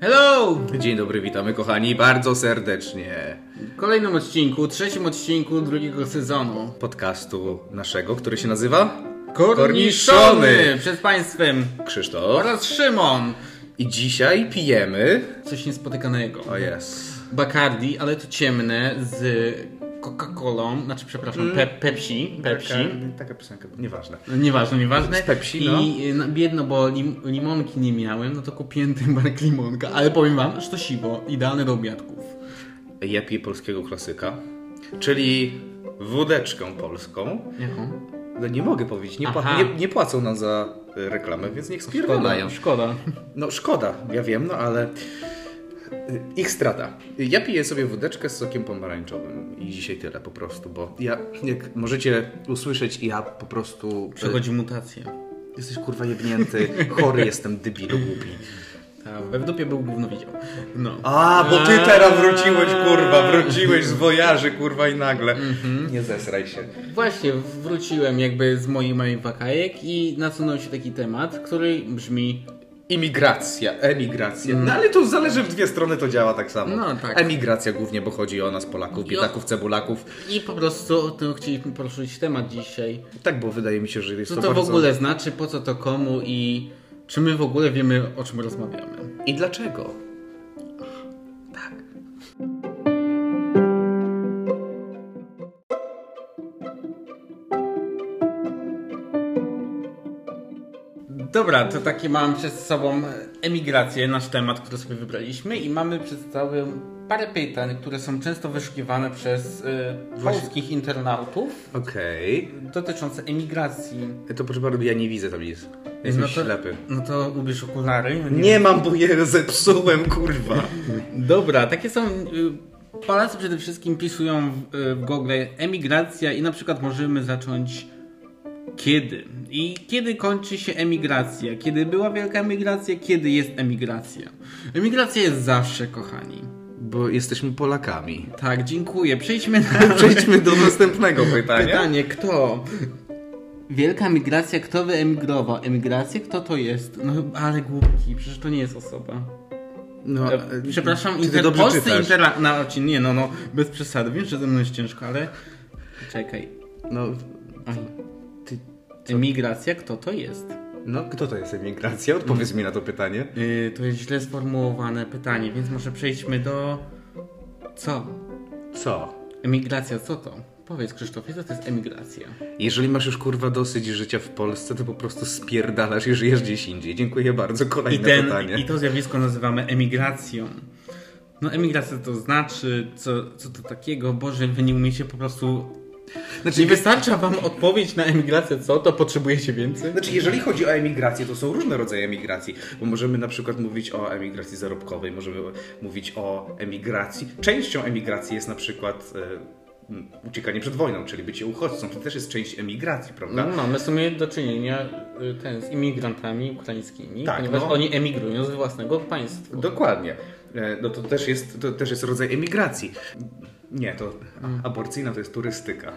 Hello! Dzień dobry, witamy kochani bardzo serdecznie. W kolejnym odcinku, trzecim odcinku drugiego sezonu. Podcastu naszego, który się nazywa Korniszony! Przed Państwem Krzysztof. oraz Szymon. I dzisiaj pijemy. Coś niespotykanego. O jest. Bacardi, ale to ciemne z Coca-Colą, znaczy przepraszam, pe Pepsi. Pepsi. Taka, taka piosenka, nieważne. No, nieważne, nieważne. Z Pepsi, no. I no, biedno, bo lim limonki nie miałem, no to kupiłem ten barek limonka. Ale powiem wam, że to siwo, idealne do obiadków. Ja piję polskiego klasyka, czyli wódeczkę polską. Jaką? No nie mogę powiedzieć, nie, pła- nie, nie płacą nam za reklamę, więc niech spierdalają. szkoda. No szkoda, ja wiem, no ale ich strata. Ja piję sobie wódeczkę z sokiem pomarańczowym i dzisiaj tyle po prostu, bo ja, jak możecie usłyszeć, ja po prostu... Przechodzi mutację. Jesteś kurwa jebnięty, chory jestem, debilu głupi. We w dupie był gówno widział. No. A, bo ty teraz wróciłeś, kurwa, wróciłeś z wojaży, kurwa i nagle. Nie zesraj się. Właśnie, wróciłem jakby z moich moich wakajek i nasunął się taki temat, który brzmi Imigracja, emigracja. No ale to zależy w dwie strony, to działa tak samo. No, tak. Emigracja głównie, bo chodzi o nas Polaków, biedaków, cebulaków. i po prostu o tym chcieliśmy poruszyć temat dzisiaj. Tak, bo wydaje mi się, że jest Co to, to w bardzo... ogóle znaczy, po co to komu i czy my w ogóle wiemy o czym rozmawiamy. I dlaczego? Dobra, to takie mamy przed sobą emigrację, nasz temat, który sobie wybraliśmy i mamy przed sobą parę pytań, które są często wyszukiwane przez y, polskich internautów Okej. dotyczące emigracji. To proszę bardzo, ja nie widzę tam nic. Jestem no to, ślepy. No to ubierz okulary. No Nie mam, bo je zepsułem, kurwa. Dobra, takie są. y, Polacy przede wszystkim pisują w, y, w Google emigracja i na przykład możemy zacząć kiedy. I kiedy kończy się emigracja? Kiedy była wielka emigracja? Kiedy jest emigracja? Emigracja jest zawsze, kochani. Bo jesteśmy Polakami. Tak, dziękuję. Przejdźmy na Przejdźmy do następnego pytania. pytanie. Kto? Wielka emigracja, kto wyemigrował? Emigracja, kto to jest? No ale głupki, przecież to nie jest osoba. No, E, Przepraszam, czy inter, polscy internauci, nie no, no, bez przesady, wiem, że ze mną jest ciężko, ale czekaj. No, Oj. Emigracja, kto to jest? no, kto to jest emigracja? Odpowiedz mi na to pytanie. Yy, to jest źle sformułowane pytanie, więc może przejdźmy do... Co? Co? Emigracja, co to? Powiedz Krzysztofie, co to jest emigracja? Jeżeli masz już kurwa dosyć życia w Polsce, to po prostu spierdalasz i żyjesz gdzieś indziej. Dziękuję bardzo. I, Kolejne ten, pytanie. I to zjawisko nazywamy emigracją. No emigracja to znaczy, co, co to takiego? Boże, wy nie umiecie po prostu... Znaczy, Nie wystarcza wam odpowiedź na emigrację, co? To potrzebujecie więcej? Znaczy, jeżeli chodzi o emigrację, to są różne rodzaje emigracji, bo możemy na przykład mówić o emigracji zarobkowej, możemy mówić o emigracji. Częścią emigracji jest na przykład e, uciekanie przed wojną, czyli bycie uchodźcą. To też jest część emigracji, prawda? No, mamy w sumie do czynienia y, ten, z imigrantami ukraińskimi, Tak, ponieważ no. oni emigrują z własnego państwa. Dokładnie. E, No to też jest, to też jest rodzaj emigracji. Nie, to aborcyjna to jest turystyka.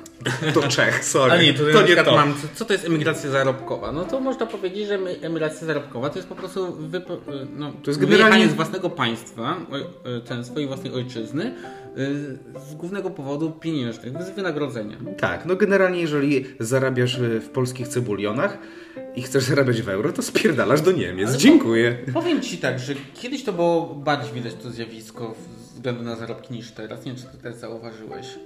To Czech, sorry. A nie, to, to nie to. Mam, co- to jest emigracja zarobkowa? No to można powiedzieć, że emigracja zarobkowa to jest po prostu wypo, y, no, To jest wyjechanie generalnie- z własnego państwa, y, ten, swojej własnej ojczyzny, y, z głównego powodu pieniężnych, z wynagrodzenia. Tak, no generalnie jeżeli zarabiasz w polskich cebulionach i chcesz zarabiać w euro, to spierdalasz do Niemiec. Ale Dziękuję. Powiem Ci tak, że kiedyś to było bardziej widać to zjawisko względu na zarobki niż teraz. Nie wiem, czy Ty też zauważyłeś.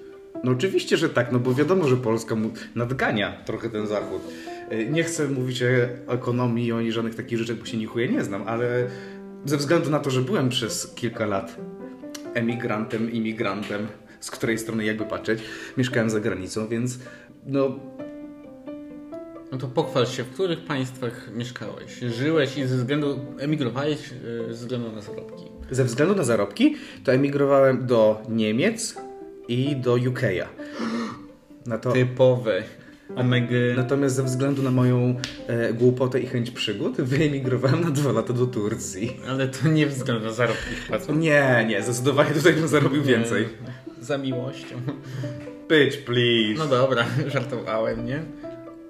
No oczywiście, że tak, no bo wiadomo, że Polska mu nadgania trochę ten Zachód. E, Nie chcę mówić o ekonomii, o żadnych takich rzeczach, bo się ni chuja nie znam, ale ze względu na to, że byłem przez kilka lat emigrantem, imigrantem, z której strony jakby patrzeć, mieszkałem za granicą, więc no No to pochwal się, w których państwach mieszkałeś, żyłeś i ze względu, emigrowałeś y, ze względu na zarobki. Ze względu na zarobki, to emigrowałem do Niemiec i do UK'a. Na to, Typowe. Omegy. Natomiast ze względu na moją e, głupotę i chęć przygód, wyemigrowałem na dwa lata do Turcji. Ale to nie względu na zarobki co? Nie, nie, zdecydowanie tutaj bym zarobił więcej. Za miłością. Bitch, please. No dobra, żartowałem, nie?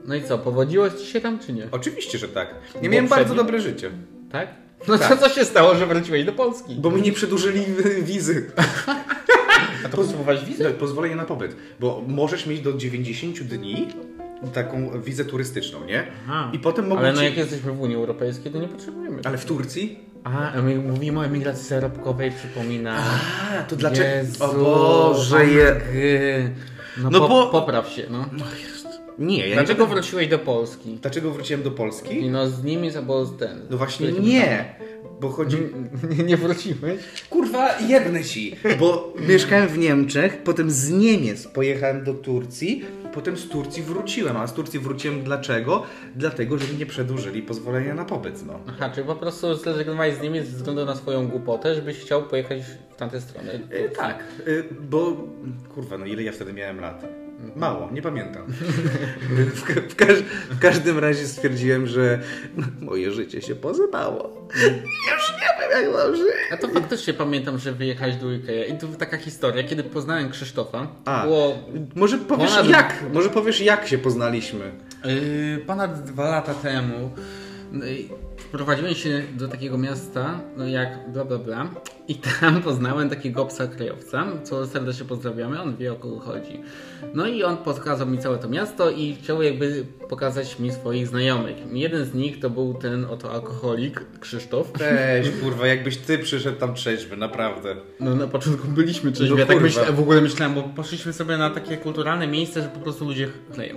No i co, powodziło ci się tam czy nie? Oczywiście, że tak. Nie Bo miałem bardzo dobre życie. Tak? No Tak. to co się stało, że wróciłeś do Polski? Bo mi nie przedłużyli wizy. A to potrzebowałeś wizy? No, pozwolenie na pobyt. Bo możesz mieć do 90 dni taką wizę turystyczną, nie? Aha. I potem mogą Ale no ci... jak jesteśmy w Unii Europejskiej, to nie potrzebujemy. Ale w Turcji? A, my mówimy o emigracji zarobkowej, przypomina. A, to dlaczego? Jezu, o Boże, je... No, No po, bo- popraw się, no. No. Nie, ja Dlaczego nie... wróciłeś do Polski? Dlaczego wróciłem do Polski? no z Niemiec albo z ten. No właśnie nie. Bo chodzi... Nie, nie wróciłeś? Kurwa, jebnę ci. Bo mieszkałem w Niemczech, potem z Niemiec pojechałem do Turcji, potem z Turcji wróciłem. A z Turcji wróciłem dlaczego? Dlatego, że mi nie przedłużyli pozwolenia na pobyt, no. Aha, czyli po prostu zrezygnowałeś z Niemiec ze względu na swoją głupotę, żebyś chciał pojechać w tamtę stronę. E, tak, e, bo kurwa, no ile ja wtedy miałem lat? Mało, nie pamiętam. w, w, każ- w każdym razie stwierdziłem, że moje życie się pozybało. Już nie wiem, jak mam żyć. A to faktycznie pamiętam, że wyjechałeś do Ikea. I tu taka historia, kiedy poznałem Krzysztofa, A. było Może powiesz Ponad- jak? Może powiesz jak się poznaliśmy? Yy, ponad dwa lata temu i wprowadziłem się do takiego miasta, no jak bla bla bla i tam poznałem takiego obca krajowca, co serdecznie pozdrawiamy, on wie o kogo chodzi. No i on pokazał mi całe to miasto i chciał jakby pokazać mi swoich znajomych. Jeden z nich to był ten oto alkoholik, Krzysztof. Cześć, kurwa, jakbyś ty przyszedł tam trzeźwy, naprawdę. No na początku byliśmy trzeźwi, No ja tak w ogóle myślałem, bo poszliśmy sobie na takie kulturalne miejsce, że po prostu ludzie chleją.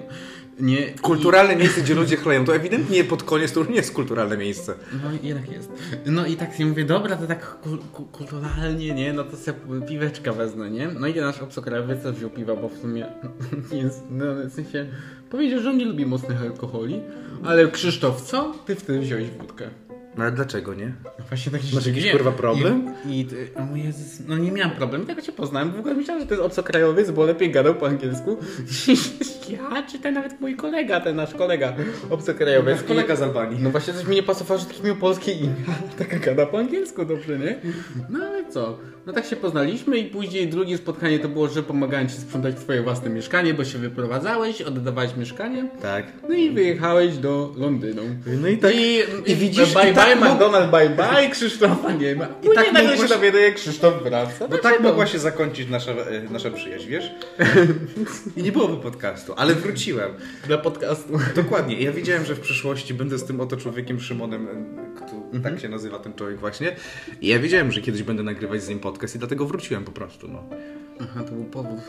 Nie, i- Kulturalne miejsce, gdzie ludzie chleją, to ewidentnie pod koniec to już nie jest kulturalne miejsce. No jednak jest. No i tak sobie mówię, dobra, to tak kul- ku- kulturalnie, nie? No to sobie piweczka wezmę, nie? No i nasz obcokrajowiec wziął piwa, bo w sumie jest, no w sensie powiedział, że on nie lubi mocnych alkoholi, ale Krzysztof, co? Ty wtedy wziąłeś wódkę. No ale dlaczego nie? No Właśnie tak się Masz jakiś, dziwiłem. kurwa, problem? I, i o mój Jezus, no nie miałem problemu, tego cię poznałem. W ogóle myślałem, że to jest obcokrajowiec, bo lepiej gadał po angielsku. ja, czy ten nawet mój kolega, ten nasz kolega obcokrajowiec. Kolega z Albanii. No właśnie coś mi nie pasowało, że taki miał polskie imię. Taka gada po angielsku dobrze, nie? No ale co? No tak się poznaliśmy i później drugie spotkanie to było, że pomagałem ci sprzątać twoje własne mieszkanie, bo się wyprowadzałeś, oddawałeś mieszkanie. Tak. No i wyjechałeś do Londynu. No i tak- I, i widzisz, bye i tak bye mógł- McDonald, bye bye, Krzysztofa nie ma. I tak nagle mogłaś- się dowiaduje, Krzysztof wraca. Bo tak mogła się zakończyć nasza, e, nasza przyjaźń, wiesz? I nie byłoby podcastu, ale wróciłem. Dla podcastu. Dokładnie. Ja wiedziałem, że w przyszłości będę z tym oto człowiekiem Szymonem, e, kto, tak się nazywa ten człowiek właśnie. I ja wiedziałem, że kiedyś będę nagrywać z nim podcast i dlatego wróciłem po prostu, no. Aha, to był powód.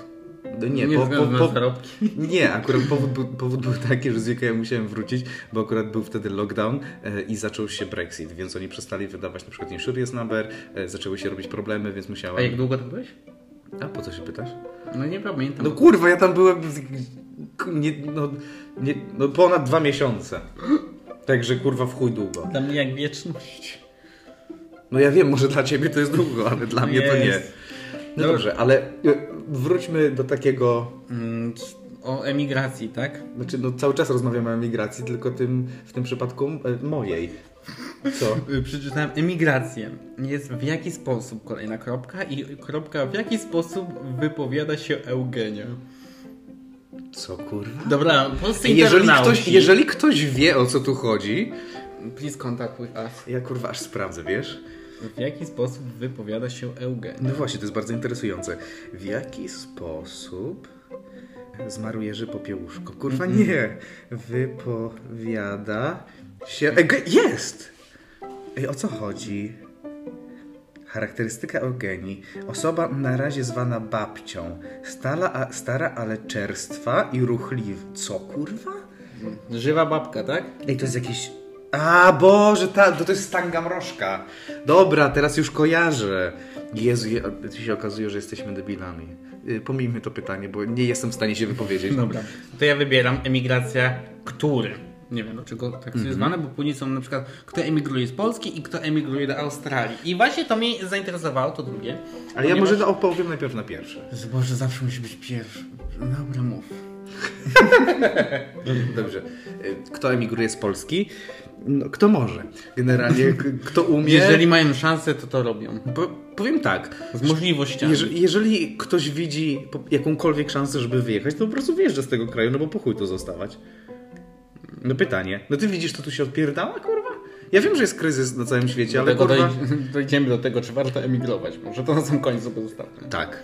No Nie, Nie po, po, po, zarobki. nie, akurat powód był, powód był taki, że z UK musiałem wrócić, bo akurat był wtedy lockdown e, i zaczął się Brexit, więc oni przestali wydawać na przykład insurance number, e, zaczęły się robić problemy, więc musiałem... A jak długo tam byłeś? A po co się pytasz? No nie pamiętam. No kurwa, ja tam byłem nie, no, nie, no ponad dwa miesiące. Także kurwa w chuj długo. Dla mnie jak wieczność. No ja wiem, może dla ciebie to jest długo, ale dla mnie to nie. No dobrze, ale e, wróćmy do takiego Mm, o emigracji, tak? Znaczy, no cały czas rozmawiamy o emigracji, tylko tym, w tym przypadku e, mojej. Co? Y, Przeczytałem emigrację. Jest w jaki sposób kolejna kropka i kropka w jaki sposób wypowiada się Eugenia. Co kurwa? Dobra, polscy Jeżeli ktoś, jeżeli ktoś wie o co tu chodzi, Please contact with us. ja kurwa aż sprawdzę, wiesz? W jaki sposób wypowiada się Eugenia? No właśnie, to jest bardzo interesujące. W jaki sposób zmarł Jerzy Popiełuszko? Kurwa nie! Wypowiada się... Jest! Ej, o co chodzi? Charakterystyka Eugenii. Osoba na razie zwana babcią. Stala, a, stara, ale czerstwa i ruchliwa. Co kurwa? Żywa babka, tak? Ej, to jest jakieś... A, Boże, ta, to, to jest Stanga Mrożka. Dobra, teraz już kojarzę. Jezu, je, się okazuje, że jesteśmy debilami. Y, Pomijmy to pytanie, bo nie jestem w stanie się wypowiedzieć. Dobra. To ja wybieram emigracja który. Nie wiem dlaczego tak jest zwane, bo później są na przykład kto emigruje z Polski i kto emigruje do Australii. I właśnie to mnie zainteresowało, to drugie. Ale ja Ponieważ- może opowiem najpierw na pierwsze. Boże, zawsze musi być pierwszy. Dobra, mów. Dobrze. Y, Kto emigruje z Polski? No, kto może. Generalnie, kto umie. Jeżeli mają szansę, to to robią. Po, powiem tak. Z możliwościami. Jeżeli, jeżeli ktoś widzi jakąkolwiek szansę, żeby wyjechać, to po prostu wyjeżdża z tego kraju, no bo po chuj to zostawać. No pytanie. No ty widzisz, to tu się odpierdala, kurwa? Ja wiem, że jest kryzys na całym świecie, ale Dlatego kurwa... doj- dojdziemy do tego, czy warto emigrować. Może to na sam koniec sobie zostawmy. Tak.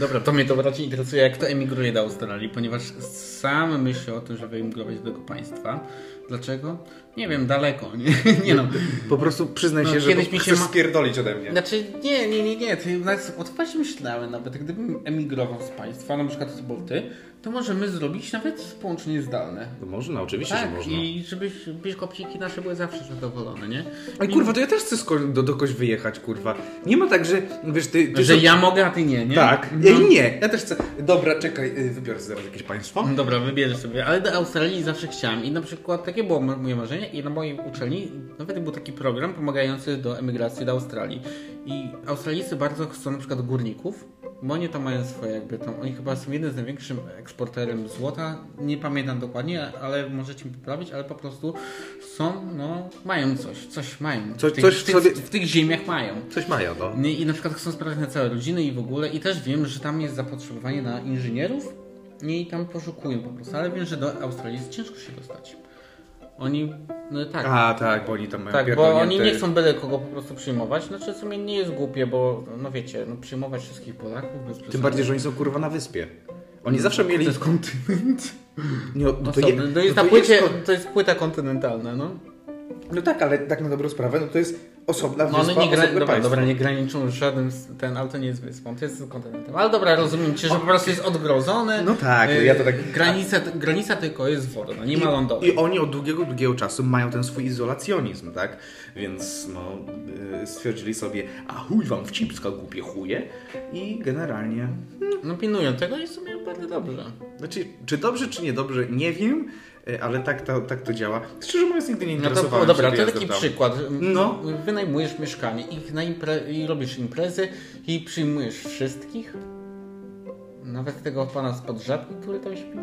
Dobra, to mnie to bardziej interesuje, jak to emigruje do Australii, ponieważ sam myślę o tym, żeby emigrować do tego państwa. Dlaczego? Nie wiem, daleko. Nie, nie no. Po prostu przyznaj No, się, że mi się ma- spierdolić ode mnie. Znaczy, nie, nie, nie, nie. To nawet odpaść myślałem nawet, gdybym emigrował z państwa, na przykład to był ty, to możemy zrobić nawet połączenie zdalne. No można, oczywiście, Tak, że można. i żebyś biszkopciki nasze były zawsze zadowolone, nie? Ej, kurwa, to ja też chcę do, do kogoś wyjechać, kurwa. Nie ma tak, że wiesz, ty... ty Że ja mogę, a ty nie, nie? Tak. No. Ej, nie, ja też chcę. Dobra, czekaj, y, wybiorę sobie zaraz jakieś państwo. Dobra, wybierzesz sobie, ale do Australii zawsze chciałem i na przykład takie było mo- moje marzenie i na mojej uczelni nawet był taki program pomagający do emigracji do Australii i Australijcy bardzo chcą na przykład górników, bo oni tam mają swoje jakby tam, oni chyba są jednym z największym eksporterem złota, nie pamiętam dokładnie, ale możecie mi poprawić, ale po prostu są, no, mają coś, coś mają. Coś- w, tych, coś w, tych, sobie- w tych ziemiach mają. Coś mają, no. Nie, I na przykład chcą sprawiać na całe rodziny i w ogóle. I też wiem, że tam jest zapotrzebowanie na inżynierów i tam poszukują po prostu. Ale wiem, że do Australii jest ciężko się dostać. Oni, no tak. A, tak, bo oni tam mają tak, bo oni nie chcą byle kogo po prostu przyjmować. Znaczy w sumie nie jest głupie, bo no wiecie, no przyjmować wszystkich Polaków bez Tym bardziej, że oni są kurwa na wyspie. Oni zawsze mieli... To jest kontynent. Nie, no to, je, to, jest no to jest płycie, ko- to jest płyta kontynentalna, no. No tak, ale tak na dobrą sprawę, no to jest osobna No one wyspa, nie, gra... dobra, dobra, nie graniczą z- ten, ale to nie jest wyspą, to jest kontynentem. Ale dobra, rozumiem cię, że po prostu jest odgrodzone. No tak, no Y, ja to tak- Granica, granica tylko jest wodna, nie ma lądowej. I oni od długiego, długiego czasu mają ten swój izolacjonizm, tak? Więc no, y, stwierdzili sobie, a chuj wam w cipska głupie chuje i generalnie... No pilnują tego i w sumie bardzo dobrze. Znaczy, czy dobrze, czy niedobrze, nie wiem, y, ale tak to, tak to działa. Szczerze mówiąc, nigdy nie No to interesowałem dobra, się to taki tam. przykład. No. Wynajmujesz mieszkanie i, na impre... i robisz imprezy i przyjmujesz wszystkich. Nawet tego pana spod żabki, który tam śpi.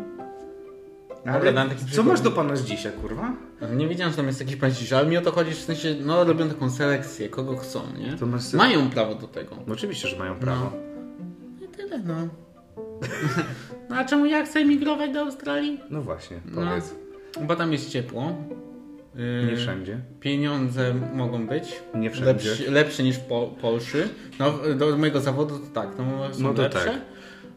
Dobra, Ale taki co przykład. masz do pana z dzisiaj, kurwa? Nie wiedziałem, że tam jest jakiś pan cisza, ale mi o to chodzi w sensie, no robią taką selekcję, kogo chcą, nie? Mają prawo do tego. No oczywiście, że mają prawo. I tyle, no. no a czemu ja chcę emigrować do Australii? No właśnie, No, powiedz. bo tam jest ciepło. Yy, Nie wszędzie. Pieniądze mogą być Nie wszędzie. lepsze, lepsze niż po, Polszy. No, do mojego zawodu to tak, no, są No to lepsze. tak.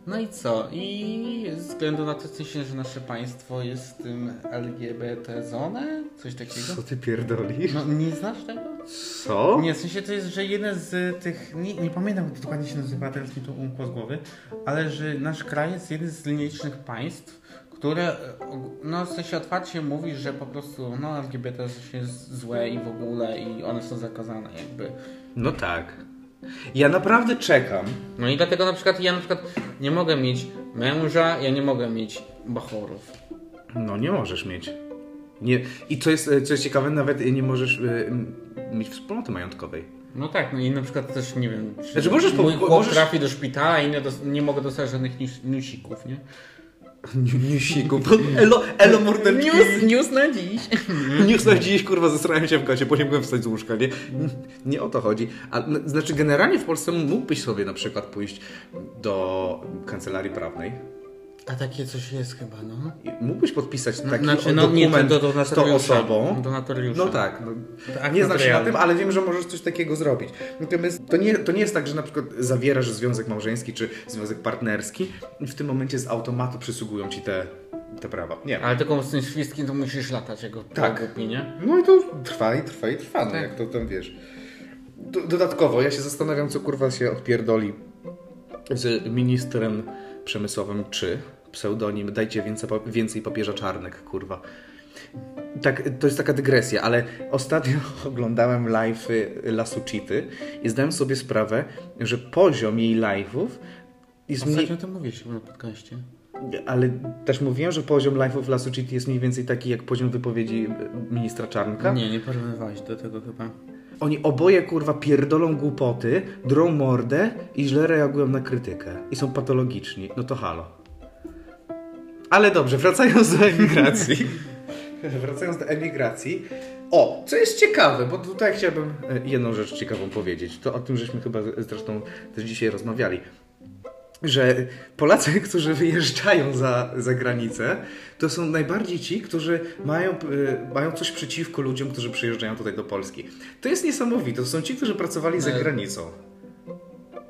No i co? I ze względu na to, w sensie, że nasze państwo jest tym LGBT zone, coś takiego. Co ty pierdolisz? No, nie znasz tego? Co? Nie, w sensie to jest, że jeden z tych, nie, nie pamiętam jak to dokładnie się nazywa, teraz mi to umkło z głowy, ale że nasz kraj jest jeden z nielicznych państw, które, no w sensie otwarcie mówi, że po prostu, no LGBT jest złe i w ogóle i one są zakazane jakby. No tak. Ja naprawdę czekam. No i dlatego na przykład ja na przykład nie mogę mieć męża, ja nie mogę mieć bachorów. No nie możesz mieć. Nie. I co jest, co jest ciekawe, nawet nie możesz y, mieć wspólnoty majątkowej. No tak, no i na przykład też nie wiem, czy Znaczy, możesz mój chłop możesz- trafi do szpitala i nie, dos- nie mogę dostać żadnych nius- newsików, nie? Newsiku. Elo, elo morderki. News, news na dziś. News na dziś, kurwa, zesrałem się w gacie, bo nie mogłem wstać z łóżka, nie? Nie o to chodzi. A, znaczy, generalnie w Polsce mógłbyś sobie na przykład pójść do kancelarii prawnej A takie coś jest chyba, no. mógłbyś podpisać taki znaczy, no nie, dokument to do- do z tą notariusza. osobą. No tak. No, akt nie znam się na tym, ale wiem, że możesz coś takiego zrobić. Natomiast to nie, to nie jest tak, że na przykład zawierasz związek małżeński czy związek partnerski i w tym momencie z automatu przysługują ci te, te prawa. Nie. Ale tylko z tym świstkiem to musisz latać jego Tak. głupi, nie? No i to trwa i trwa i trwa, no Tak. jak to tam wiesz. Do, dodatkowo, ja się zastanawiam, co kurwa się odpierdoli z ministrem przemysłowym, czy pseudonim dajcie więcej, więcej papieża czarnek, kurwa. Tak, to jest taka dygresja, ale ostatnio oglądałem live Lasuchity i zdałem sobie sprawę, że poziom jej live'ów jest mniej... Ostatnio to chyba na podcaście. Ale też mówiłem, że poziom live'ów Lasuchity jest mniej więcej taki jak poziom wypowiedzi ministra Czarnka. Nie, nie porównywałeś do tego chyba. Oni oboje kurwa pierdolą głupoty, drą mordę i źle reagują na krytykę. I są patologiczni. No to halo. Ale dobrze, wracając do emigracji. wracając do emigracji. O, co jest ciekawe, bo tutaj chciałbym e, jedną rzecz ciekawą powiedzieć. To o tym żeśmy chyba zresztą też dzisiaj rozmawiali. że Polacy, którzy wyjeżdżają za, za granicę, to są najbardziej ci, którzy mają, y, mają coś przeciwko ludziom, którzy przyjeżdżają tutaj do Polski. To jest niesamowite. To są ci, którzy pracowali za Ale- granicą.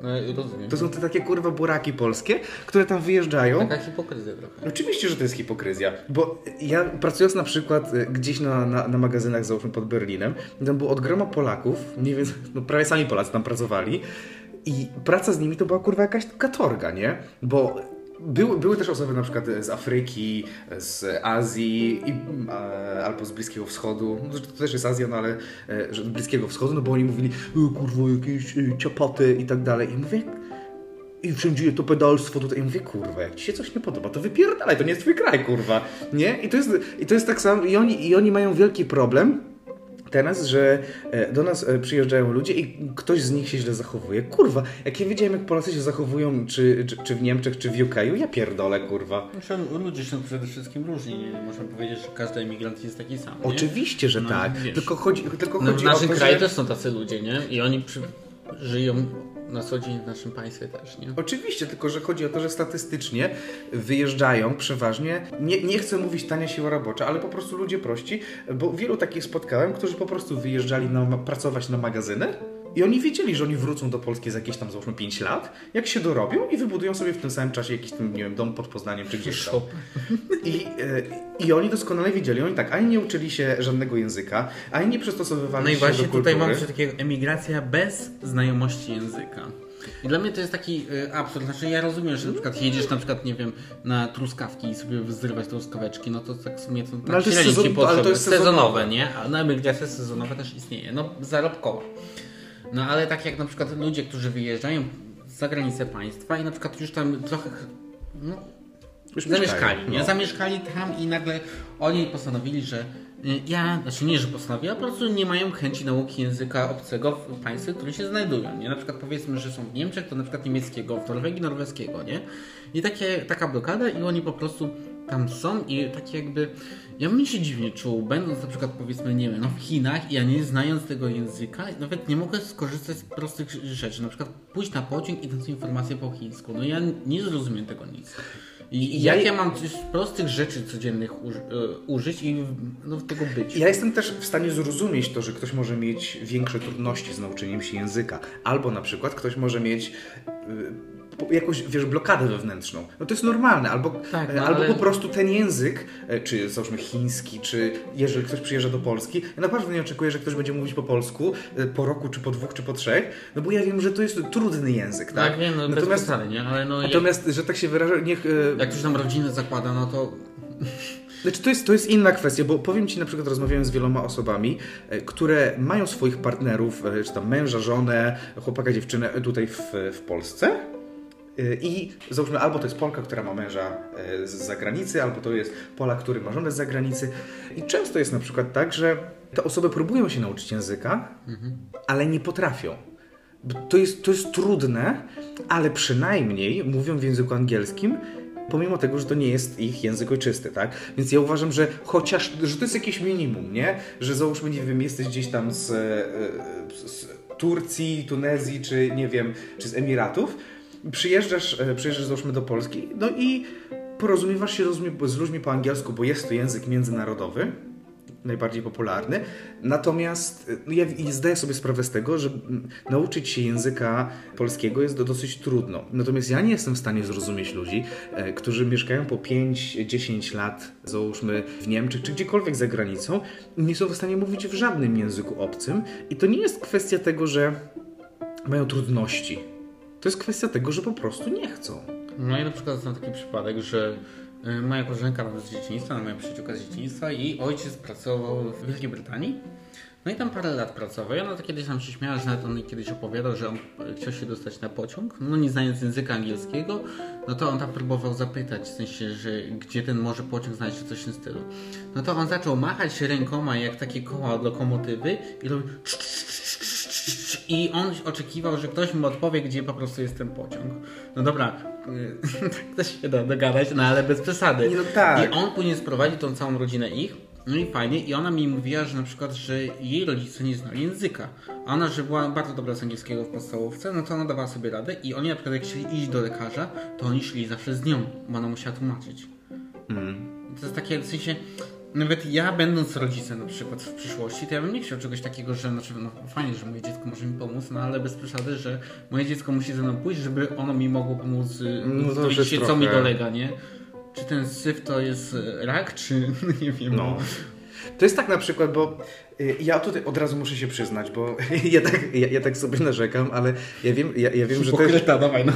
No, rozumiem. To są te takie kurwa buraki polskie, które tam wyjeżdżają. Taka hipokryzja trochę. Oczywiście, że to jest hipokryzja, bo ja pracując na przykład y, gdzieś na, na, na magazynach, załóżmy pod Berlinem, tam było od groma Polaków, mniej więcej, no prawie sami Polacy tam pracowali i praca z nimi to była kurwa jakaś katorga, nie? Bo były, były też osoby na przykład z Afryki, z Azji i, e, albo z Bliskiego Wschodu, no, to też jest Azja, no ale e, z Bliskiego Wschodu, no bo oni mówili, kurwa, jakieś e, ciapaty i tak dalej. I mówię, i wszędzie to pedalstwo tutaj. I mówię, kurwa, jak ci się coś nie podoba, to wypierdalaj, to nie jest twój kraj, kurwa. Nie? I to jest, i to jest tak samo, i oni, i oni mają wielki problem teraz, że e, do nas e, przyjeżdżają ludzie i ktoś z nich się źle zachowuje. Kurwa, jak ja wiedziałem, jak Polacy się zachowują, czy, czy, czy w Niemczech, czy w UK, ja pierdolę, kurwa. Znaczy, ludzie są przede wszystkim różni. Można powiedzieć, że każdy emigrant jest taki sam. Nie? Oczywiście, że No, tak. wiesz. Tylko chodzi, tylko No, chodzi w naszym o to, kraju że... też są tacy ludzie, nie? I oni przy... żyją na co dzień w naszym państwie też, nie? Oczywiście, tylko że chodzi o to, że statystycznie wyjeżdżają przeważnie, nie, nie chcę mówić tania siła robocza, ale po prostu ludzie prości, bo wielu takich spotkałem, którzy po prostu wyjeżdżali na, pracować na magazyny i oni wiedzieli, że oni wrócą do Polski za jakieś tam załóżmy 5 lat, jak się dorobią i wybudują sobie w tym samym czasie jakiś tam, nie wiem, dom pod Poznaniem czy gdzieś tam. I, e, I oni doskonale wiedzieli, oni tak, ani nie uczyli się żadnego języka, ani nie przystosowywali No i się właśnie do tutaj kultury. mamy coś takiego emigracja bez znajomości języka. I dla mnie to jest taki y, absurd. Znaczy ja rozumiem, że na przykład jedziesz na przykład, nie wiem, na truskawki i sobie zrywać truskaweczki, no to tak w sumie to tak ale to jest ci sezon- ale to jest sezonowe, sezonowe. nie? A no emigracja sezonowa też istnieje. No zarobkowa. No ale tak jak na przykład ludzie, którzy wyjeżdżają za granicę państwa i na przykład już tam trochę no, Już zamieszkali, mieszkają, nie? no. Zamieszkali tam i nagle oni postanowili, że y, ja, znaczy nie, że postanowili, a po prostu nie mają chęci nauki języka obcego w państwie, w którym się znajdują, nie? Na przykład powiedzmy, że są w Niemczech, to na przykład niemieckiego, w Norwegii norweskiego, nie? I takie, taka blokada i oni po prostu tam są i takie jakby, ja bym się dziwnie czuł, będąc na przykład powiedzmy, nie wiem, no w Chinach i ja nie znając tego języka, nawet nie mogę skorzystać z prostych rzeczy, na przykład pójść na pociąg i dać informację po chińsku, no ja nie zrozumiem tego nic. I, i Ja- jak ja mam coś prostych rzeczy codziennych uży, y, użyć i no, tego być? Ja jestem też w stanie zrozumieć to, że ktoś może mieć większe trudności z nauczeniem się języka. Albo na przykład ktoś może mieć po- jakąś, wiesz, blokadę wewnętrzną. No to jest normalne. Albo, Tak, no albo ale- po prostu ten język, e, czy załóżmy chiński, czy jeżeli ktoś przyjeżdża do Polski, ja naprawdę nie oczekuję, że ktoś będzie mówić po polsku e, po roku, czy po dwóch, czy po trzech, no bo ja wiem, że to jest trudny język, tak? Tak, wiem, no bez natomiast, przesady, nie? Ale no jak, natomiast, że tak się wyrażę, niech... e, jak ktoś tam rodzinę zakłada, no to Znaczy, to jest, to jest inna kwestia, bo powiem Ci, na przykład rozmawiałem z wieloma osobami, które mają swoich partnerów, czy tam męża, żonę, chłopaka, dziewczynę tutaj w, w Polsce. E, I załóżmy, albo to jest Polka, która ma męża e, z zagranicy, albo to jest Polak, który ma żonę z zagranicy. I często jest na przykład tak, że te osoby próbują się nauczyć języka, ale nie potrafią. To jest, to jest trudne, ale przynajmniej mówią w języku angielskim, pomimo tego, że to nie jest ich język ojczysty, tak? Więc ja uważam, że chociaż, że to jest jakieś minimum, nie? Że załóżmy, nie wiem, jesteś gdzieś tam z, e, z Turcji, Tunezji, czy nie wiem, czy z Emiratów, przyjeżdżasz, e, przyjeżdżasz załóżmy do Polski, no i porozumiewasz się z ludźmi, po angielsku, bo jest to język międzynarodowy, najbardziej popularny. Natomiast no ja zdaję sobie sprawę z tego, że mm, nauczyć się języka polskiego jest do, dosyć trudno. Natomiast ja nie jestem w stanie zrozumieć ludzi, e, którzy mieszkają po 5-10 lat, załóżmy w Niemczech czy gdziekolwiek za granicą, nie są w stanie mówić w żadnym języku obcym. I to nie jest kwestia tego, że mają trudności. To jest kwestia tego, że po prostu nie chcą. No i na przykład znam taki przypadek, że y, moja koleżanka nawet z dzieciństwa, moja przyjaciółka z dzieciństwa i ojciec pracował w Wielkiej Brytanii. No i tam parę lat pracował. I ona to kiedyś nam się śmiała, że nawet on kiedyś opowiadał, że on chciał się dostać na pociąg. No nie znając języka angielskiego, no to on tam próbował zapytać, w sensie, że gdzie ten może pociąg znaleźć, czy coś w tym stylu. No to on zaczął machać rękoma jak takie koła od lokomotywy i robił i on oczekiwał, że ktoś mu odpowie, gdzie po prostu jest ten pociąg. No dobra, tak też się da dogadać, no ale bez przesady. No tak. I on później sprowadził tą całą rodzinę ich No i fajnie. I ona mi mówiła, że na przykład, że jej rodzice nie znali języka. A ona, że była bardzo dobra z angielskiego w podstawówce, no to ona dawała sobie radę i oni na przykład jak chcieli iść do lekarza, to oni szli zawsze z nią, bo ona musiała tłumaczyć. To jest takie, w sensie, nawet ja będąc rodzicem na przykład w przyszłości, to ja bym nie chciał czegoś takiego, że znaczy, no fajnie, że moje dziecko może mi pomóc, no ale bez przesady, że moje dziecko musi ze mną pójść, żeby ono mi mogło pomóc y, No to dowiedzieć się, jest co mi trochę- dolega, nie? Czy ten syf to jest y, rak, czy nie wiem. No. To jest tak na przykład, bo y, ja tutaj od razu muszę się przyznać, bo ja tak, ja, ja tak sobie narzekam, ale ja wiem, ja, ja wiem że to jest... Dawaj, no.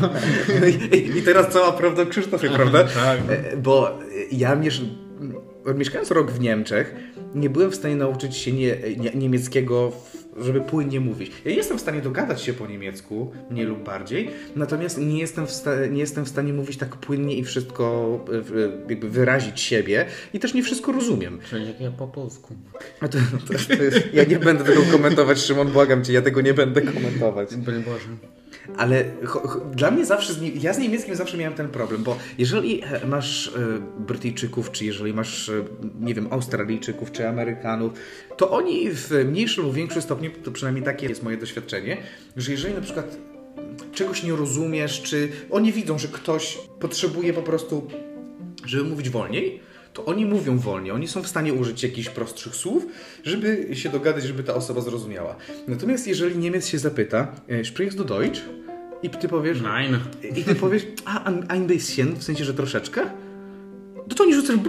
I, I teraz cała prawda o Krzysztofie, prawda? tak. E, Bo ja miesz... mieszkając rok w Niemczech, nie byłem w stanie nauczyć się nie, nie, niemieckiego, żeby płynnie mówić. Ja jestem w stanie dogadać się po niemiecku, mniej lub bardziej, natomiast nie jestem w, sta- nie jestem w stanie mówić tak płynnie i wszystko e, w- jakby wyrazić siebie i też nie wszystko rozumiem. Czyli jak ja po polsku. To, to, to jest, ja nie będę tego komentować, Szymon, błagam cię, ja tego nie będę komentować. Boże. Ale dla mnie zawsze, z, nie- ja z niemieckim zawsze miałem ten problem, bo jeżeli e, masz e, Brytyjczyków, czy jeżeli masz, e, nie wiem, Australijczyków, czy Amerykanów, to oni w mniejszym lub większym stopniu, to przynajmniej takie jest moje doświadczenie, że jeżeli na przykład czegoś nie rozumiesz, czy oni widzą, że ktoś potrzebuje po prostu, żeby mówić wolniej, to oni mówią wolniej. Oni są w stanie użyć jakichś prostszych słów, żeby się dogadać, żeby ta osoba zrozumiała. Natomiast jeżeli Niemiec się zapyta, e, sprichst du Deutsch? I ty powiesz, Nein. i ty powiesz, a ein- ein bisschen, w sensie, że troszeczkę, to to oni rzucają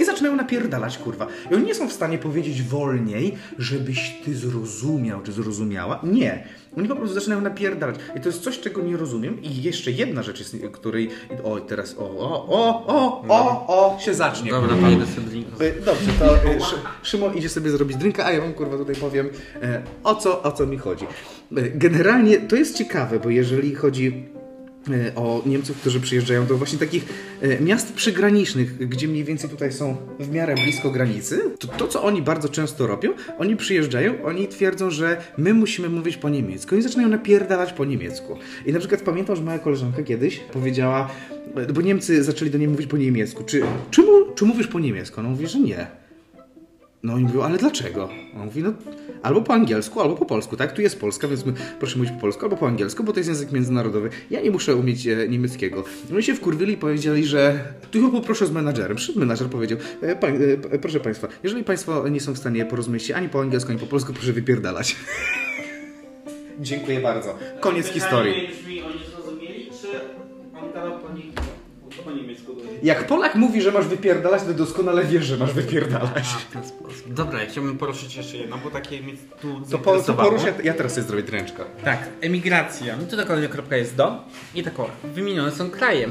i zaczynają napierdalać, kurwa. I oni nie są w stanie powiedzieć wolniej, żebyś ty zrozumiał, czy zrozumiała. Nie. Oni po prostu zaczynają napierdalać. I to jest coś, czego nie rozumiem. I jeszcze jedna rzecz jest, której... O, teraz... O, o, o, o, o, o, się zacznie. Dobra, to idę sobie drinka. Y, Dobrze, to Szy- Szymon idzie sobie zrobić drinka, a ja wam kurwa tutaj powiem e, o co, o co mi chodzi. E, Generalnie to jest ciekawe, bo jeżeli chodzi e, o Niemców, którzy przyjeżdżają do właśnie takich e, miast przygranicznych, gdzie mniej więcej tutaj są w miarę blisko granicy, to to, co oni bardzo często robią, oni przyjeżdżają, oni twierdzą, że my musimy mówić po niemiecku. Oni zaczynają napierdalać po niemiecku. I na przykład pamiętam, że moja koleżanka kiedyś powiedziała, e, bo Niemcy zaczęli do niej mówić po niemiecku, czy, czy, czy mówisz po niemiecku? Ona mówi, że nie. No oni mówią, ale dlaczego? On mówi, no albo po angielsku, albo po polsku, tak? Tu jest Polska, więc my, proszę mówić po polsku, albo po angielsku, bo to jest język międzynarodowy. Ja nie muszę umieć e, niemieckiego. Oni się wkurwili i powiedzieli, że tu chyba poproszę z menadżerem. Przyszedł menadżer powiedział, e, pań, e, p- proszę Państwa, jeżeli Państwo nie są w stanie porozumieć się ani po angielsku, ani po polsku, proszę wypierdalać. Dziękuję bardzo. Koniec historii. Jak Polak mówi, że masz wypierdalać, to doskonale wiesz, że masz wypierdalać. w ten sposób. Dobra, ja chciałbym poruszyć jeszcze jedno, bo takie mnie tu To, po, to zainteresowało. porusz, ja, ja teraz sobie zrobię dręczka. Tak, emigracja. No to dokładnie kropka jest do i tak o, wymienione są kraje.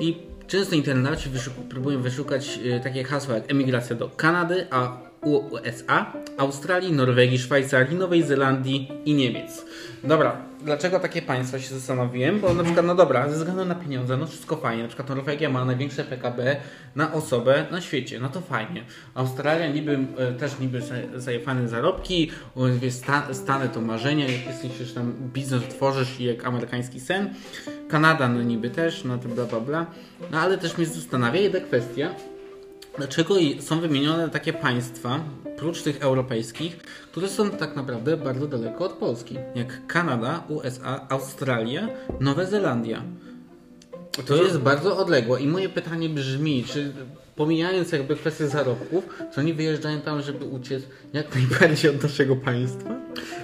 I często internauci wyszuk- próbują wyszukać y, takie hasła jak emigracja do Kanady, a USA, Australii, Norwegii, Szwajcarii, Nowej Zelandii i Niemiec. Dobra, dlaczego takie państwa się zastanowiłem? Bo na przykład, no dobra, ze względu na pieniądze, no wszystko fajnie. Na przykład Norwegia ma największe PKB na osobę na świecie, no to fajnie. Australia niby, e, też niby za- zajefane zarobki, Stany to marzenia, jak jesteś tam biznes tworzysz jak amerykański sen. Kanada no niby też, no to bla bla bla. No ale też mnie zastanawia jedna kwestia, Dlaczego są wymienione takie państwa, prócz tych europejskich, które są tak naprawdę bardzo daleko od Polski, jak Kanada, USA, Australia, Nowa Zelandia. To jest bardzo odległe i moje pytanie brzmi, czy pomijając jakby kwestię zarobków, czy oni wyjeżdżają tam, żeby uciec jak najbardziej od naszego państwa?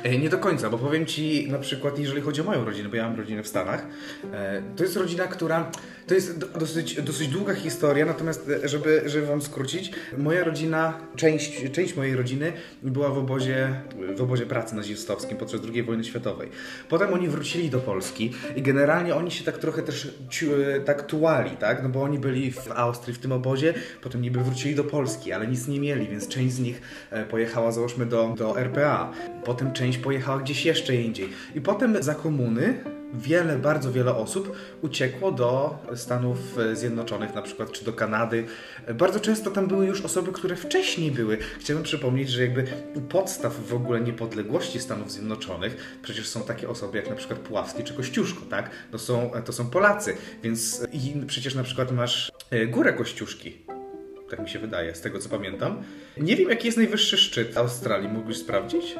E, Nie do końca, bo powiem Ci na przykład, jeżeli chodzi o moją rodzinę, bo ja mam rodzinę w Stanach, e, to jest rodzina, która, to jest do- dosyć, dosyć długa historia, natomiast e, żeby, żeby Wam skrócić, moja rodzina, część, część mojej rodziny była w obozie, w obozie pracy nazistowskim podczas II wojny światowej. Potem oni wrócili do Polski i generalnie oni się tak trochę też tak tułali, tak? No bo oni byli w Austrii w tym obozie, potem niby wrócili do Polski, ale nic nie mieli, więc część z nich e, pojechała załóżmy do, do RPA. Potem część pojechała gdzieś jeszcze indziej. I potem za komuny wiele, bardzo wiele osób uciekło do Stanów Zjednoczonych, na przykład, czy do Kanady. Bardzo często tam były już osoby, które wcześniej były. Chciałbym przypomnieć, że jakby u podstaw w ogóle niepodległości Stanów Zjednoczonych przecież są takie osoby jak na przykład Puławski czy Kościuszko, tak? To są, to są Polacy, więc i przecież na przykład masz e, Górę Kościuszki. Tak mi się wydaje, z tego co pamiętam. Nie wiem, jaki jest najwyższy szczyt Australii. Mógłbyś sprawdzić?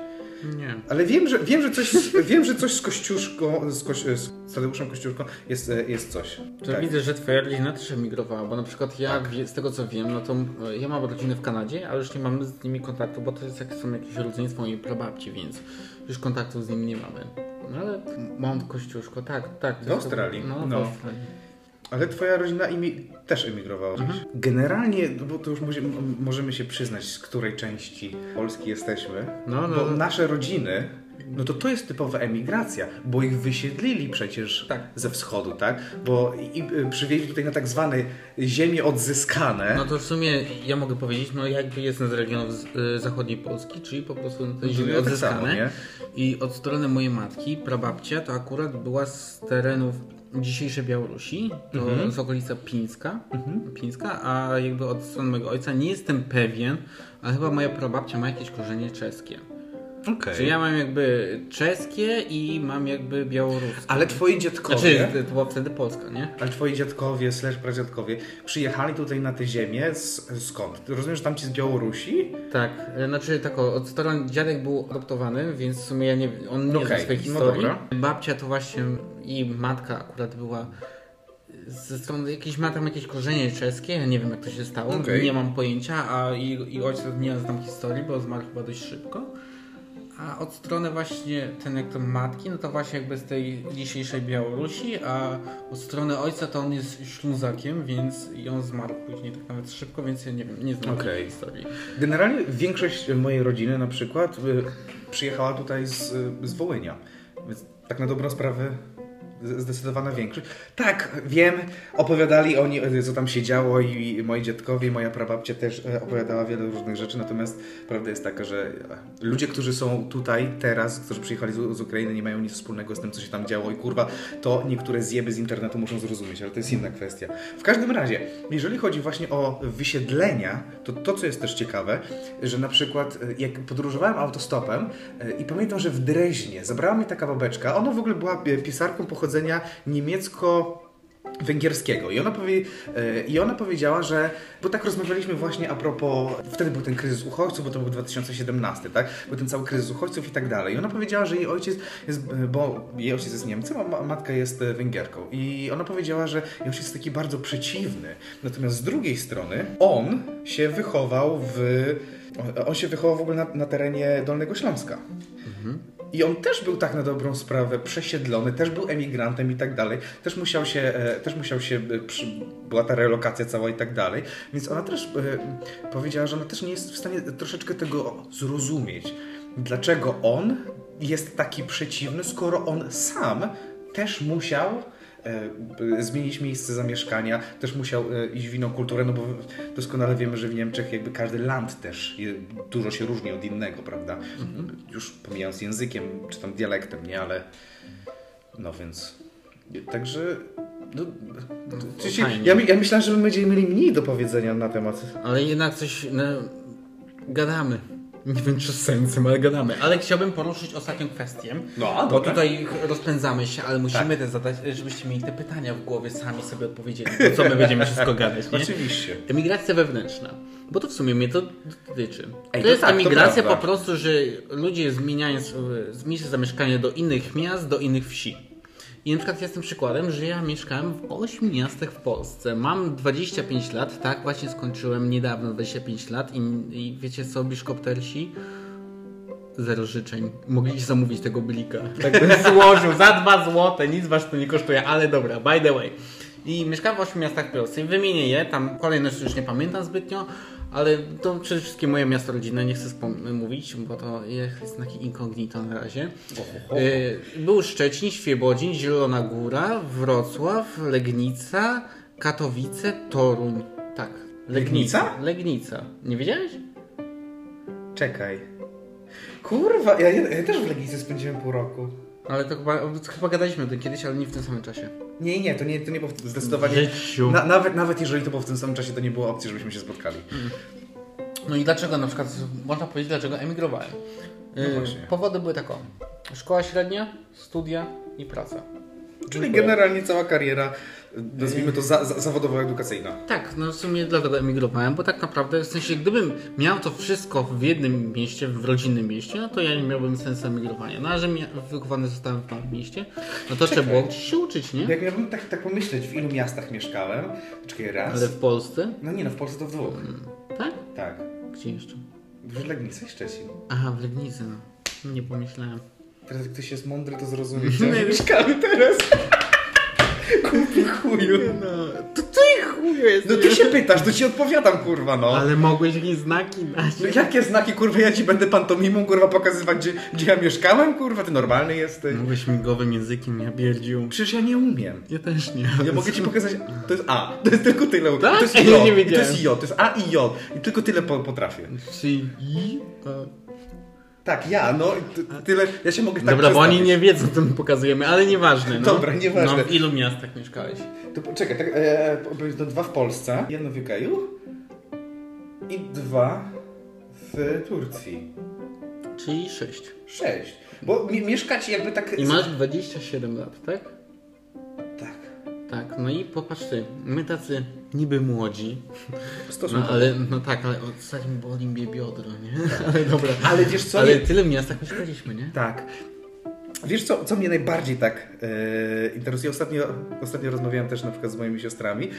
Nie. Ale wiem, że, wiem, że, coś, wiem, że coś z Kościuszką, z, Koś, z Tadeuszem Kościuszką jest, e, jest coś. To Tak. widzę, że twoja rodzina też emigrowała, bo na przykład ja, wie- z tego co wiem, no to e, ja mam rodzinę w Kanadzie, ale już nie mamy z nimi kontaktu, bo to jest jak są jakieś rodzeństwo mojej prababci, więc już kontaktów z nimi nie mamy. No ale mam Kościuszko, tak, tak. to W Australii? No, No. w Australii. Ale twoja rodzina imi też emigrowała gdzieś. Generalnie, no bo to już możemy się przyznać, z której części Polski jesteśmy. No, no, Bo no. nasze rodziny, no to to jest typowa emigracja, bo ich wysiedlili przecież Tak. ze wschodu, tak? Bo i, i, przywieźli tutaj na tak zwane ziemie odzyskane. No to w sumie ja mogę powiedzieć, no jakby jestem z regionów z, y, zachodniej Polski, czyli po prostu na tej No, ziemi ja tak odzyskane. samo, nie? I od strony mojej matki, prababcia, to akurat była z terenów dzisiejszej Białorusi, to Mhm. z okolica Pińska, Pińska, a jakby od strony mojego ojca nie jestem pewien, ale chyba moja prababcia ma jakieś korzenie czeskie. Okej. Czyli ja mam jakby czeskie i mam jakby białoruskie. Ale twoi dziadkowie... Znaczy, to była wtedy Polska, nie? Ale twoi dziadkowie, slash pradziadkowie przyjechali tutaj na tę ziemię z, skąd? Rozumiem, że tam ci z Białorusi? Tak, e, znaczy tak, o, od strony dziadek był adoptowany, więc w sumie ja nie, on nie zna swojej no historii. dobra. Babcia to właśnie i matka akurat była ze strony jakieś ma tam jakieś korzenie czeskie, ja nie wiem jak to się stało, Okej. nie mam pojęcia, a i, i ojciec nie znam historii, bo zmarł chyba dość szybko. A od strony właśnie ten jak to matki, no to właśnie jakby z tej dzisiejszej Białorusi, a od strony ojca to on jest Ślązakiem, więc i on zmarł później tak nawet szybko, więc ja nie wiem, nie znam Okej. tej historii. Generalnie większość mojej rodziny na przykład y, przyjechała tutaj z, y, z Wołynia. Więc tak na dobrą sprawę zdecydowana większość. Tak, wiem, opowiadali oni, co tam się działo i moi dziadkowie, moja prababcia też y, opowiadała wiele różnych rzeczy, natomiast prawda jest taka, że y, ludzie, którzy są tutaj teraz, którzy przyjechali z, z Ukrainy, nie mają nic wspólnego z tym, co się tam działo i kurwa, to niektóre zjeby z internetu muszą zrozumieć, ale to jest inna kwestia. W każdym razie, jeżeli chodzi właśnie o wysiedlenia, to to, co jest też ciekawe, że na przykład y, jak podróżowałem autostopem i pamiętam, że w Dreźnie zabrała mnie taka babeczka, ona w ogóle była pisarką pochodzenia niemiecko węgierskiego. I ona, powie, e, I ona powiedziała, że, bo tak rozmawialiśmy właśnie a propos, wtedy był ten kryzys uchodźców, bo to był 2017, tak? Był ten cały kryzys uchodźców i tak dalej. I ona powiedziała, że jej ojciec jest, bo jej ojciec jest Niemcem, a ma- matka jest e, Węgierką. I ona powiedziała, że jej ojciec jest taki bardzo przeciwny. Natomiast z drugiej strony on się wychował w, on się wychował w ogóle na, na terenie Dolnego Śląska. I on też był tak na dobrą sprawę przesiedlony, też był emigrantem i tak dalej. Też musiał się, e, też musiał się była ta relokacja cała i tak dalej. Więc ona też e, powiedziała, że ona też nie jest w stanie troszeczkę tego zrozumieć. Dlaczego on jest taki przeciwny, skoro on sam też musiał zmienić miejsce zamieszkania, też musiał e, iść w inną kulturę, no bo doskonale wiemy, że w Niemczech jakby każdy land też dużo się różni od innego, prawda? Już pomijając językiem czy tam dialektem, nie, ale no więc także no, to, fajnie. ja, ja myślałem, że my będziemy mieli mniej do powiedzenia na temat Ale jednak coś no, gadamy. Nie wiem czy sensem, ale gadamy. Ale chciałbym poruszyć ostatnią kwestię. No, a Bo dobra. tutaj rozpędzamy się, ale musimy też zadać, żebyście mieli te pytania w głowie, sami sobie odpowiedzieli. Bo co my będziemy wszystko gadać, nie? Oczywiście. Emigracja wewnętrzna. Bo to w sumie mnie to dotyczy. Ej, to to jest tak, to emigracja prawda. po prostu, że ludzie zmieniają s- z miejsca zamieszkania do innych miast, do innych wsi. I na przykład jestem przykładem, że ja mieszkałem w 8 miastach w Polsce. Mam 25 lat, tak, właśnie skończyłem niedawno 25 lat i, i wiecie co, biszkoptersi? Zero życzeń. Mogliście zamówić tego blika. Tak bym złożył za 2 złote, nic was to nie kosztuje, ale dobra, by the way. I mieszkałem w 8 miastach w Polsce i wymienię je, tam kolejność już nie pamiętam zbytnio, ale to przede wszystkim moje miasto rodzinne, nie chcę mówić, bo to jest takie incognito na razie. Y, Był Szczecin, Świebodzin, Zielona Góra, Wrocław, Legnica, Katowice, Toruń. Tak. Legnica? Legnica. Nie wiedziałeś? Czekaj. Kurwa, ja, ja też w Legnicy spędziłem pół roku. Ale to chyba, chyba gadaliśmy o tym kiedyś, ale nie w tym samym czasie. Nie, nie, to nie, to nie było w- zdecydowanie. Na, nawet, nawet jeżeli to było w tym samym czasie, to nie było opcji, żebyśmy się spotkali. No i dlaczego na przykład, można powiedzieć, dlaczego emigrowałem? No Y. Powody były takie. Szkoła średnia, studia i praca. Czyli generalnie cała kariera, nazwijmy to za, za, zawodowo-edukacyjna. Tak, no w sumie dlatego emigrowałem, bo tak naprawdę w sensie gdybym miał to wszystko w jednym mieście, w rodzinnym mieście, no to ja nie miałbym sensu emigrowania. No a że wychowany zostałem w małym mieście, no to trzeba było się uczyć, nie? Jak miałbym tak, tak pomyśleć, w ilu miastach mieszkałem, czekaj, raz. Ale w Polsce? No nie no, w Polsce to w dwóch. Tak? Tak. Gdzie jeszcze? W Legnicy i Szczecin. Aha, w Legnicy, no. Nie pomyślałem. Teraz jak ktoś jest mądry, to zrozumie, gdzie mieszkamy teraz. Kupi chuju. No, to ty chuju jest. No ty się pytasz, to ci odpowiadam, kurwa, no. Ale mogłeś jakieś znaki dać. No jakie znaki, kurwa, ja ci będę pantomimą, kurwa, pokazywać, gdzie, gdzie ja mieszkałem, kurwa, ty normalny jesteś. Mogłeś migowym językiem, ja pierdził. Przecież ja nie umiem. Ja też nie. Ja mogę ci pokazać, to jest A, to jest tylko tyle. Tak? To jest Ja J, to jest J, to jest A i J. I tylko tyle po, potrafię. Czyli i... Tak, ja, no, tyle, ja się mogę tak Dobra, bo oni nie wiedzą, co my pokazujemy, ale nieważne. No. Dobra, nieważne. No, w ilu miastach mieszkałeś? To poczekaj, tak, e, to dwa w Polsce, jedno w UK i dwa w Turcji. Czyli sześć. Sześć. Bo mi, mieszkać jakby tak... I masz 27 lat? Tak. Tak, no i popatrz ty, my tacy niby młodzi, Stosunkowo. no ale, no tak, ale ostatnim boli mnie biodro, nie? Ale dobra. Ale wiesz co? Ale tyle w miastach mieszkaliśmy, nie? Tak. Wiesz co, co mnie najbardziej tak e, interesuje? Ostatnio, ostatnio rozmawiałem też na przykład z moimi siostrami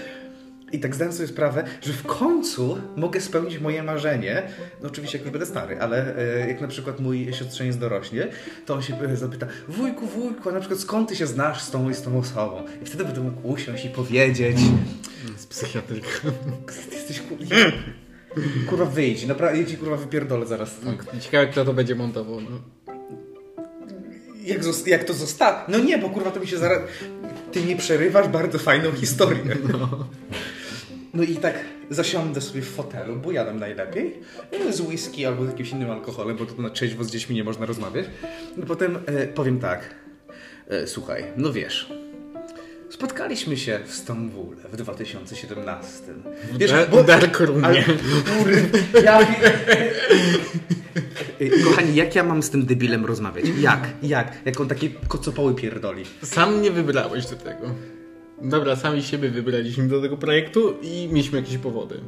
i tak zdałem sobie sprawę, że w końcu mogę spełnić moje marzenie. No oczywiście jak już będę stary, ale e, jak na przykład mój siostrzeniec dorośnie, to on się e, zapyta, wujku, wujku, a na przykład skąd ty się znasz z tą i z tą osobą? I wtedy będę mógł usiąść i powiedzieć, Z psychiatryka. ty jesteś kurwa, kurwa wyjdź, naprawdę, ja ci kurwa wypierdolę zaraz. Ciekawe, kto to będzie montował, no. Jak, jak to zostało? No nie, bo kurwa to mi się zaraz... Ty mi przerywasz bardzo fajną historię. No. I tak zasiądę sobie w fotelu, bo jadam najlepiej, e, z whisky albo z jakimś innym alkoholem, bo to na trzeźwo z dziećmi nie można rozmawiać. No potem e, powiem tak, e, słuchaj, no wiesz, spotkaliśmy się w Stambule w 2017. Wiesz, W Dark Roomie. ale, kurde, ja... Kochani, jak ja mam z tym debilem rozmawiać? Jak? Jak? Jak on takie kocopoły pierdoli? Sam nie wybrałeś do tego. Dobra, sami siebie wybraliśmy do tego projektu i mieliśmy jakieś powody.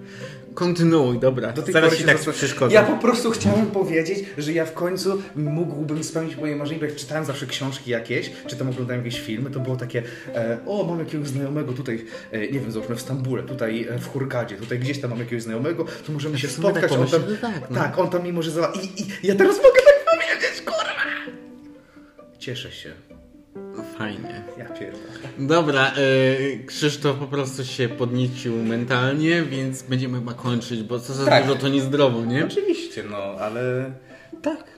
Kontynuuj, dobra. Do Zaraz się tak przeszkodzę. Ja po prostu chciałem powiedzieć, że ja w końcu mógłbym spełnić moje marzenie, bo jak czytałem zawsze książki jakieś, czy tam oglądałem jakieś filmy, to było takie e, o, mam jakiegoś znajomego tutaj, e, nie wiem, załóżmy w Stambule, tutaj e, w Hurgadzie, tutaj gdzieś tam mam jakiegoś znajomego, to możemy się tak spotkać, on tam, że tak, no. tak, on tam mi może za... I, I ja teraz mogę tak powiedzieć, kurwa! Cieszę się. Fajnie. Ja pierdolę. Dobra, y, Krzysztof po prostu się podniecił mentalnie, więc będziemy chyba kończyć, bo co za Tak. dużo to niezdrowo, nie? Oczywiście, no, ale tak.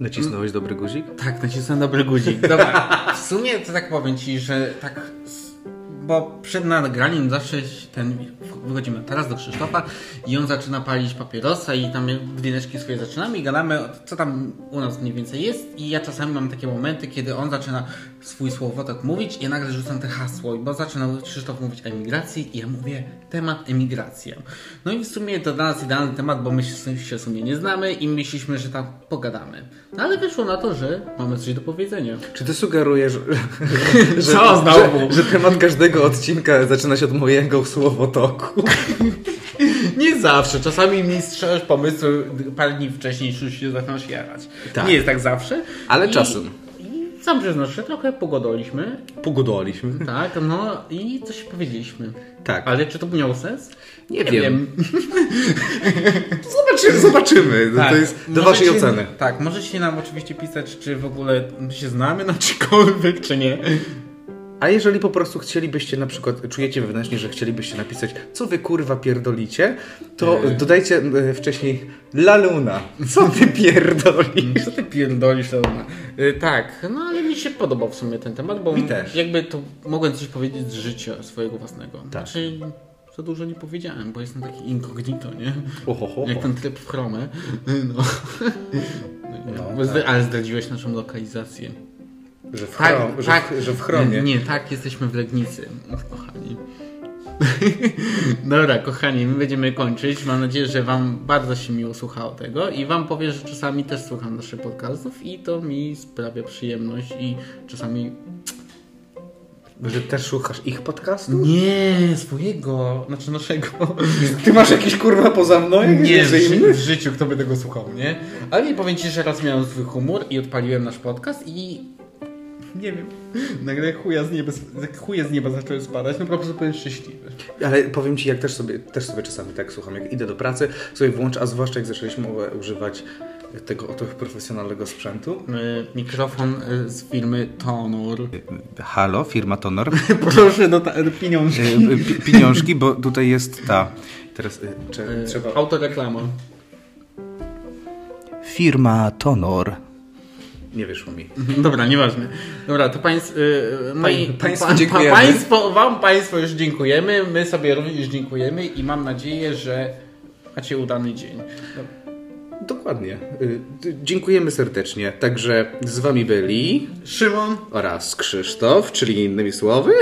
Nacisnąłeś dobry guzik? Tak, nacisnąłem dobry guzik. Dobra, w sumie to tak powiem Ci, że tak... Bo przed nagraniem zawsze ten... Wychodzimy teraz do Krzysztofa i on zaczyna palić papierosa i tam drineczki swoje zaczynamy i gadamy, co tam u nas mniej więcej jest. I ja czasami mam takie momenty, kiedy on zaczyna swój słowotok mówić i ja nagle rzucam te hasło, bo zaczynał Krzysztof mówić o emigracji i ja mówię temat emigracja. No i w sumie to dla nas idealny temat, bo my się w sumie nie znamy i myśleliśmy, że tam pogadamy. No ale wyszło na to, że mamy coś do powiedzenia. Czy ty sugerujesz, że, Co znowu? że, że temat każdego odcinka zaczyna się od mojego słowotoku? Nie zawsze. Czasami mi strzelasz pomysły parę dni wcześniej już się zaczynasz jarać. Tak. Nie jest tak zawsze. Ale I, czasem. Sam przyznasz, że trochę pogodoliśmy. Pogodoliśmy. Tak, no i coś powiedzieliśmy. Tak. Ale czy to miało sens? Nie wiem. Zobaczymy, zobaczymy. Tak. To jest do waszej Możecie- oceny. Tak, możecie nam oczywiście pisać, czy w ogóle się znamy na czymkolwiek, czy nie. A jeżeli po prostu chcielibyście na przykład, czujecie wewnętrznie, że chcielibyście napisać, co wy kurwa pierdolicie, to Eee. dodajcie e, wcześniej La Luna. Co ty pierdolisz? Co ty pierdolisz, Leona? Y, tak, no ale mi się podobał w sumie ten temat, bo Mi też. jakby to mogłem coś powiedzieć z życia swojego własnego. Tak. Znaczy, za dużo nie powiedziałem, bo jestem taki incognito, nie? Ohoho. Jak ten tryb w chromę. No. No, Bo zdra- Ale zdradziłeś naszą lokalizację. Że w, Tak, chrom, że, tak. w, że w chromie. Nie, tak, jesteśmy w Legnicy, kochani. Dobra, kochani, my będziemy kończyć. Mam nadzieję, że Wam bardzo się miło słuchało tego i Wam powiem, że czasami też słucham naszych podcastów i to mi sprawia przyjemność i czasami... Że też słuchasz ich podcastu? Nie, swojego, znaczy naszego. Ty masz jakiś kurwa poza mną? Nie, w, inny? w życiu kto by tego słuchał, nie? Ale nie powiem Ci, że raz miałem zły humor i odpaliłem nasz podcast i... Nie wiem, nagle chuja z nieba, chuje z nieba zaczęły spadać, no po prostu byłem szczęśliwy. Ale powiem ci, jak też sobie, też sobie czasami tak słucham, jak idę do pracy, sobie włączę, a zwłaszcza jak zaczęliśmy używać tego oto profesjonalnego sprzętu. Y, Mikrofon y, z firmy Tonor. Halo, firma Tonor. Proszę do ta- pieniążki. Pi- pieniążki, bo tutaj jest ta. Teraz y, Y, trzeba. Autoreklama. Firma Tonor. Nie wyszło mi. Dobra, nieważne. Dobra, to państw, y, moi, państwu dziękujemy. państwo, Wam Państwo już dziękujemy, my sobie również dziękujemy i mam nadzieję, że macie udany dzień. Dokładnie. Y, y, Dziękujemy serdecznie. Także z wami byli Szymon oraz Krzysztof, czyli innymi słowy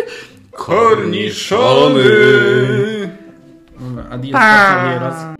Korniszony! Adios, pa.